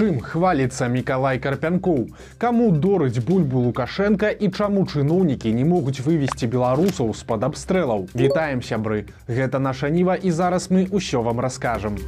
Чым хваліцца Мікалай Карпянкоў, Каму дорыць бульбу Лукашенко і чаму чыноўнікі не могуць вывесці беларусаў з-пад абстрэлаў. Вітаем сябры. Гэта наша ніва і зараз мы ўсё вам раскажам.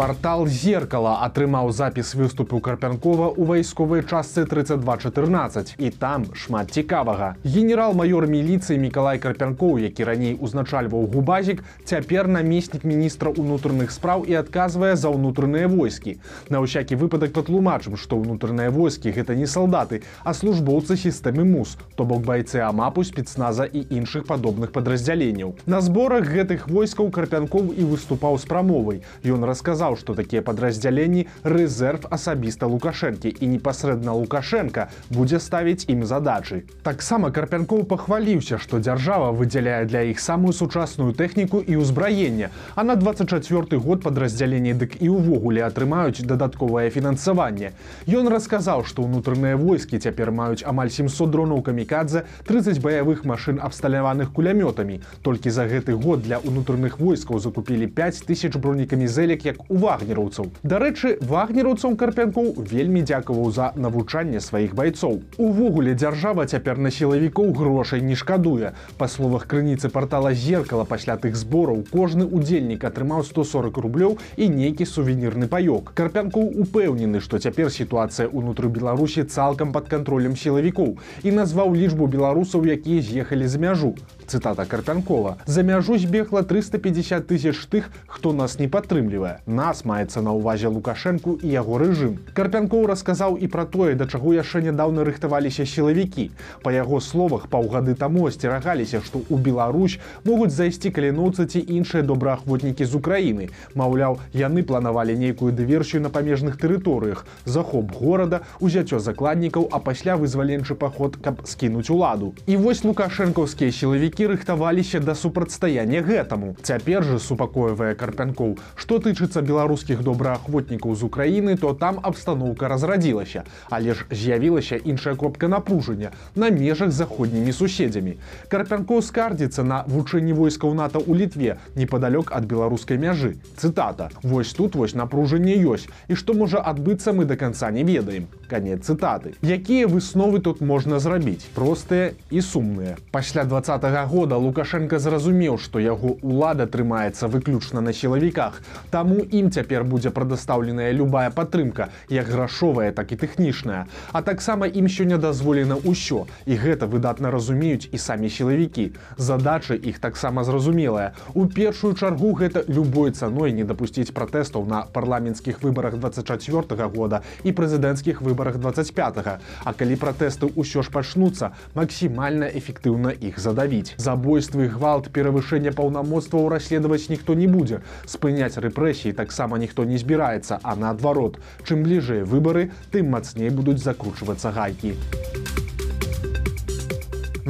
Партал зеркала атрымаў запіс выступу карпянкова ў вайсковай частцы 3214 і там шмат цікавага. Генерал-майор міліцыі Мікалай Карпянкоў, які раней узначальваў губазік, цяпер намеснік міністра ўнутраных спраў і адказвае за ўнутраныя войскі. На ўсякі выпадак патлумачым, што ўнутраныя войскі гэта не салдаты, а службоўцы сістэмы мус, то бок байцы амапу спецназа і іншых падобных падраздзяленняў. На зборах гэтых войскаў карпянкоў і выступаў з прамовай. Ён расказаў, сказаў, што такія падраздзяленні рэзерв асабіста лукашэнкі і непасрэдна лукашенко будзе ставіць ім задачы. Таксама карпянкоў пахваліўся, што дзяржава выдзяляе для іх самую сучасную тэхніку і ўзбраенне, а на 24 год падраздзяленні дык і ўвогуле атрымаюць дадатковае фінансаванне. Ён расказаў, што ўнутраныя войскі цяпер маюць амаль 700 дронаў камікадзе 30 баявых машын абсталяваных кулямётамі. Толькі за гэты год для ўнутраных войскаў закупілі 5000 бронекамізелек як у вагнераўцаў. Дарэчы, вагнераўцам карпянкоў вельмі дзякаваў за навучанне сваіх байцоў. Увогуле дзяржава цяпер на сілавікоў грошай не шкадуе. Па словах крыніцы портала зеркала пасля тых збораў кожны удзельнік атрымаў 140 рублёў і нейкі сувенірны паёк. Карпянкоў упэўнены, што цяпер сітуацыя ўнутры Беларусі цалкам пад кантролем сілавікоў і назваў лічбу беларусаў, якія з'ехалі з мяжу цытата карпянкова за мяжу збегла 350 тысяч тых хто нас не падтрымлівае нас маецца на ўвазе лукашэнку і яго рэжым карпянкоў расказаў і пра тое да чаго яшчэ нядаўна рыхтаваліся сілавікі па яго словах паўгады таму асцерагаліся што у Беларусь могуць зайсці каліноўцы ці іншыя добраахвотнікі з Украіны маўляў яны планавалі нейкую дыверсію на памежных тэрыторыях захоп горада узяццё закладнікаў а пасля вызваленчы паход каб скінуць уладу і вось лукашэнкаўскія сілавікі рыхтаваліся да супрацьстаяння гэтаму. Цяпер жа супакоівае карпянкоў. Што тычыцца беларускіх добраахвотнікаў з Украіны, то там абстаноўка разрадзілася, але ж з'явілася іншая кропка напружання на межах заходнімі суседзямі. Карпянкоў скардзіцца на вучэнні войскаў НАТО ў літве непадалёк ад беларускай мяжы. Цытата: Вось тут вось напружанне ёсць і што можа адбыцца мы да канца не ведаем. Канец цытаты. Якія высновы тут можна зрабіць? Простыя і сумныя. Пасля два -го года лукашенко зразумеў што яго ўлада трымаецца выключна на сілавіках таму ім цяпер будзе прадастаўленая любая падтрымка як грашовая так і тэхнічная а таксама ім сёння дазволена ўсё і гэта выдатна разумеюць і самі сілавікі задача іх таксама зразумелая у першую чаргу гэта любой цаной не дапусціць пратэстаў на парламенцкіх выбарах 24 -го года і прэзідэнцкіх выбарах 25 а калі пратэсты ўсё ж пачнуцца максімальна эфектыўна іх задавіць. Забойствы гвалт перавышэння паўнамоцтваў расследаваць ніхто не будзе. Спыняць рэпрэсіі таксама ніхто не збіраецца а наадварот. Чым бліжэй выбары тым мацней будуць закручвацца гайкі. у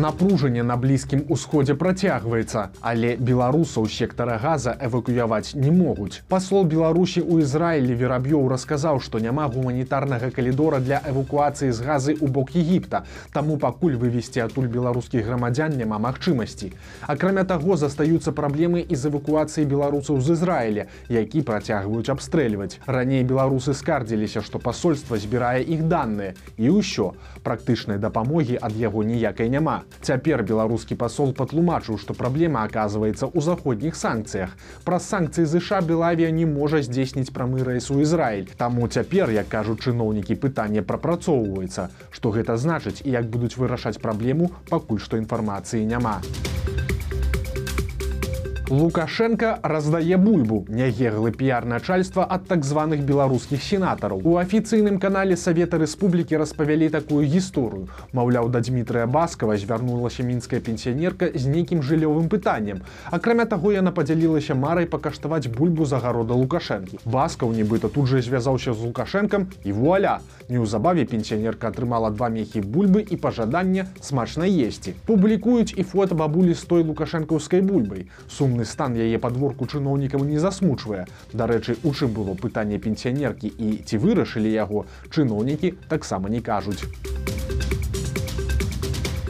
Напружанне на блізкім усходзе працягваецца, але беларусаў сектара газа эвакуяваць не могуць. Паслол Беларусі ў Ізраілі вераб'ёў расказаў, што няма гуманітарнага калідора для эвакуацыі з газы ў бок Егіпта. Таму пакуль вывесці адтуль беларускіх грамадзян няма магчымасці. Акрамя таго, застаюцца праблемы і з эвакуацыяй беларусаў з Ізраіля, які працягваюць абстрэльваць. Раней беларусы скардзіліся, што пасольства збірае іх даныя і ўсё. Практычнай дапамогі ад яго ніякай няма. Цяпер беларускі пасол патлумачыў, што праблема аказваецца ў заходніх санкцыях. Праз санкцыі ЗША Белавія не можа здзейсніць прамы рэйс у Ізраіль. Таму цяпер, як кажуць чыноўнікі пытання прапрацоўваецца. Што гэта значыць і як будуць вырашаць праблему, пакуль што інфармацыі няма. Лукашенко раздае бульбу нягеглы піяр-начальства ад так званых беларускіх сенатараў. У афіцыйным канале Савета Рэспублікі распавялі такую гісторыю. Маўляў, да Дмітрыя Баскава звярнулася мінская пенсіянерка з нейкім жыллёвым пытаннем. Акрамя таго яна падзялілася марай пакаштаваць бульбу загарода Лукашэнкі. Баскаў нібыта тут жа звязаўся з Лукашэнкам і вуаля. Неўзабаве пенсіянерка атрымала два мехі бульбы і пажаданне смачна есці. Публікуюць і фота бабулі з той лукашэнкаўскай бульбай. Сумны Агульны стан яе падворку чыноўнікаў не засмучвае. Дарэчы, у чым было пытанне пенсіянеркі і ці вырашылі яго, чыноўнікі таксама не кажуць.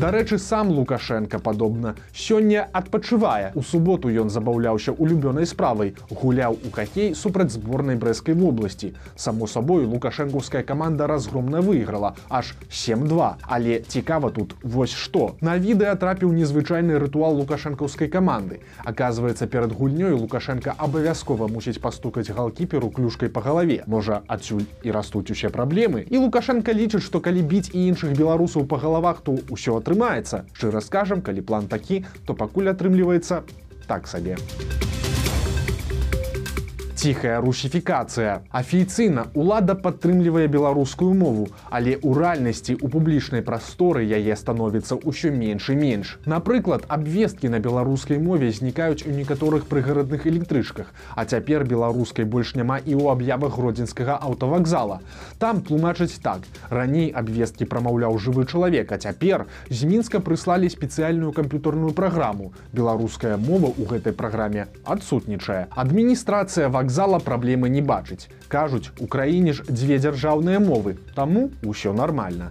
Дарэчы, сам Лукашенко падобна сёння адпачывае. У суботу ён забаўляўся улюбёнай справай, гуляў у какей супраць зборнай брэскай вобласці. Само сабой лукашэнкаўская каманда разгромна выйграла аж 7-2. Але цікава тут вось што. На відэа трапіў незвычайны рытуал лукашэнкаўскай каманды. Аказваецца, перад гульнёй Лукашенко абавязкова мусіць пастукаць галкіперу клюшкай па галаве. Можа, адсюль і растуць усе праблемы. І Лукашенко лічыць, што калі біць і іншых беларусаў па галавах, то ўсё атрымаецца. Шчыра скажам, калі план такі, то пакуль атрымліваецца так сабе ціхая русіфікацыя. Афіцыйна улада падтрымлівае беларускую мову, але ў рэальнасці у публічнай прасторы яе становіцца ўсё менш і менш. Напрыклад, абвесткі на беларускай мове знікаюць у некаторых прыгарадных электрычках, а цяпер беларускай больш няма і ў аб'явах гродзенскага аўтавакзала. Там тлумачыць так. Раней абвесткі прамаўляў жывы чалавек, а цяпер з мінска прыслалі спецыяльную камп'ютарную праграму. Беларуская мова ў гэтай праграме адсутнічае. Адміністрацыя вакзала вакзала праблемы не бачыць. Кажуць, у краіне ж дзве дзяржаўныя мовы, таму ўсё нармальна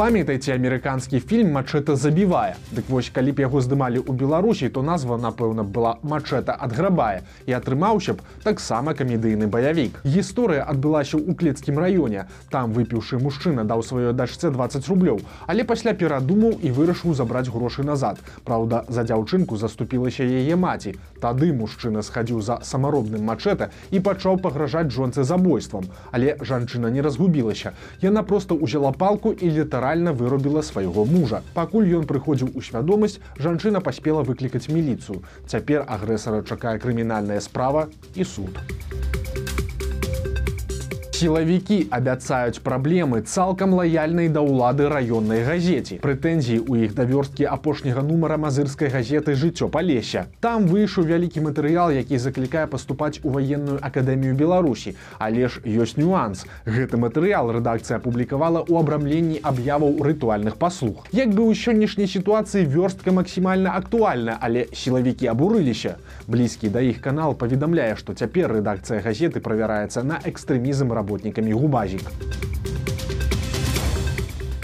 памятаеце амерыканскі фільм мачэта забівае дык вось калі б яго здымалі ў беларусі то назва напэўна была мачэта адграбае і атрымаўся б таксама камедыйны баявік. Гісторыя адбылася ў клецкім раёне. Там выпіўшы мужчына даў сваёй дачце 20 рублёў але пасля перадумаў і вырашыў забраць грошы назад. Праўда за дзяўчынку заступілася яе маці. Тады мужчына схадзіў за самаробным мачэта і пачаў пагражаць жонцы забойствам. Але жанчына не разгубілася. Яна просто узяла палку і літаральна літаральна вырубіла свайго мужа. Пакуль ён прыходзіў у свядомасць, жанчына паспела выклікаць міліцыю. Цяпер агрэсара чакае крымінальная справа і суд сілавікі абяцаюць праблемы цалкам лаяльнай да ўлады раённай газеце прэтэнзіі ў іх давёрсткі апошняга нумара мазырскай газеты жыццё палеся там выйшаў вялікі матэрыял які заклікае паступаць у ваенную акадэмію беларусі. Але ж ёсць нюанс. Гэты матэрыял рэдакцыя апублікавала ў абрамленні аб'яваў рытуальных паслуг. Як бы ў сённяшняй сітуацыі вёрстка максімальна актуальна але сілавікі абурыліся. Блізкі да іх канал паведамляе што цяпер рэдакцыя газеты правяраецца на экстрэмізм работы работниками губазик.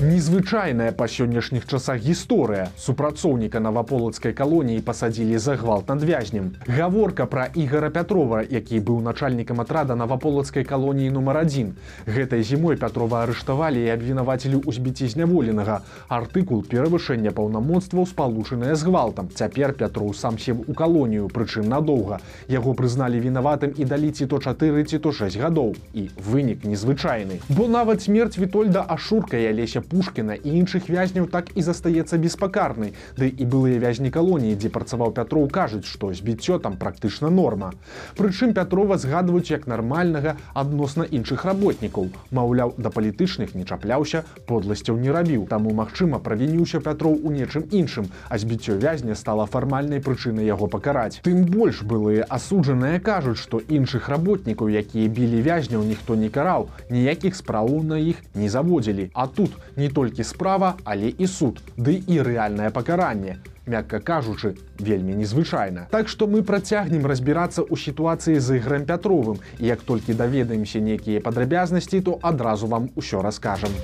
Незвычайная па сённяшніх часах гісторыя. Супрацоўніка наваполацкай калоніі пасадзілі за гвалт над вязнем. Гаворка пра ігора Пятрова, які быў начальнікам атрада наваполацкай калоніі нумар адзін. Гэтай зімой Пятрова арыштавалі і абвінавацілі ў збіцці зняволенага. Артыкул перавышэння паўнамоцтваў спалучанае з гвалтам. Цяпер Пятроў сам сеў у калонію, прычым надоўга. Яго прызналі вінаватым і далі ці то 4 ці то 6 гадоў. І вынік незвычайны. Бо нават смерць Вітольда Ашурка і Алеся Пушкіна і іншых вязняў так і застаецца беспакарнай. Ды і былыя вязні калоніі, дзе працаваў Пятроў кажуць, што збіццё там практычна норма. Прычым Пятрова згадваюць як нармальнага адносна іншых работнікаў. Маўляў, да палітычных не чапляўся, подласцяў не рабіў. Таму магчыма, правініўся Пятроў у нечым іншым, а збіццё вязня стала фармальнай прычынай яго пакараць. Тым больш былыя асуджаныя кажуць, што іншых работнікаў, якія білі вязняў, ніхто не караў, ніякіх справаў на іх не заводзілі. А тут не толькі справа, але і суд, ды і рэальнае пакаранне. Мякка кажучы, вельмі незвычайна. Так што мы працягнем разбірацца ў сітуацыі з іграм Пятровым. І як толькі даведаемся нейкія падрабязнасці, то адразу вам усё раскажам.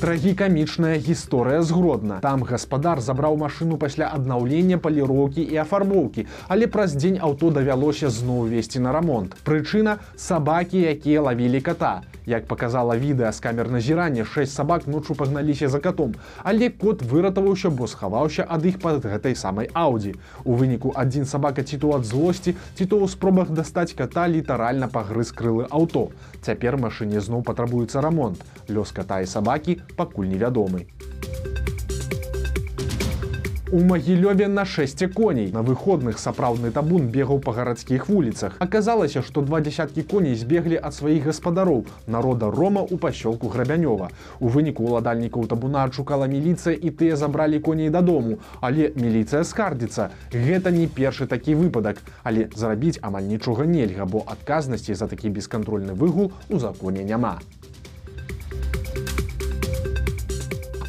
Трагікамічная гісторыя згродна. Там гаспадар забраў машыну пасля аднаўлення паліроўкі і афарбоўкі, але праз дзень аўто давялося зноў весці на рамонт. Прычына сабакі, якія лавілі ката. Як показала відэа з камер назірання, шэсць сабак ночу пагналіся за катом, але кот выратаваўся, бо схаваўся ад іх пад гэтай самай аўдзі. У выніку адзін сабака ці то ад злосці, ці то ў спробах дастаць ката літаральна пагрыз крылы аўто. Цяпер машыне зноў патрабуецца рамонт. Лёс ката і сабакі пакуль невядомы. У магілёве на шэсце коней. На выходных сапраўдны табун бегаў па гарадскіх вуліцах. Аказалася, што два дзясяткі коней збеглі ад сваіх гаспадароў народа рома ў пасёлку грабянёва. У выніку ўладальнікаў табуна адшукала міліцыя і тыя забралі коней дадому. Але міліцыя скардзіцца. Гэта не першы такі выпадак, але зарабіць амаль нічога нельга, бо адказнасці за такі бескантрольны выгул у законе няма.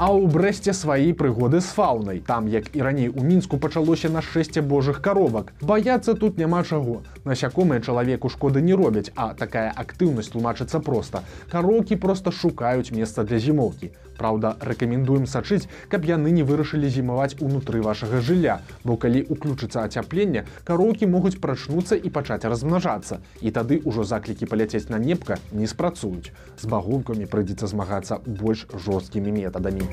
А ў брэсце свае прыгоды з фаунай. Там, як і раней у мінску пачалося нашэсце божых каровак. Баяцца тут няма чаго. Насякомыя чалавеку шкоды не робяць, а такая актыўнасць тлумачыцца проста. Кароўкі проста шукаюць месца для зімоўкі. Праўда, рэкамендуем сачыць, каб яны не вырашылі зімаваць унутры вашага жылля, бо калі уключыцца ацяпленне, кароўкі могуць прачнуцца і пачаць размнажацца. І тады ўжо заклікі паляцець на непка не спрацуюць. З багункамі прыйдзецца змагацца больш жорсткімі метадамі.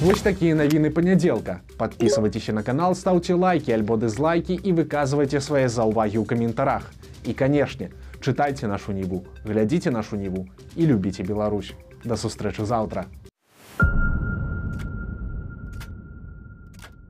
Вось такія навіны панядзелка. Подписывайтеся на канал, ставце лайки альбо дызлайки і выказвайце свае заўвагі ў каментарах. І канешне, чытайце нашу ніву, глядзіце нашу ніву і любіце Беларусь. Да сустрэчы заўтра.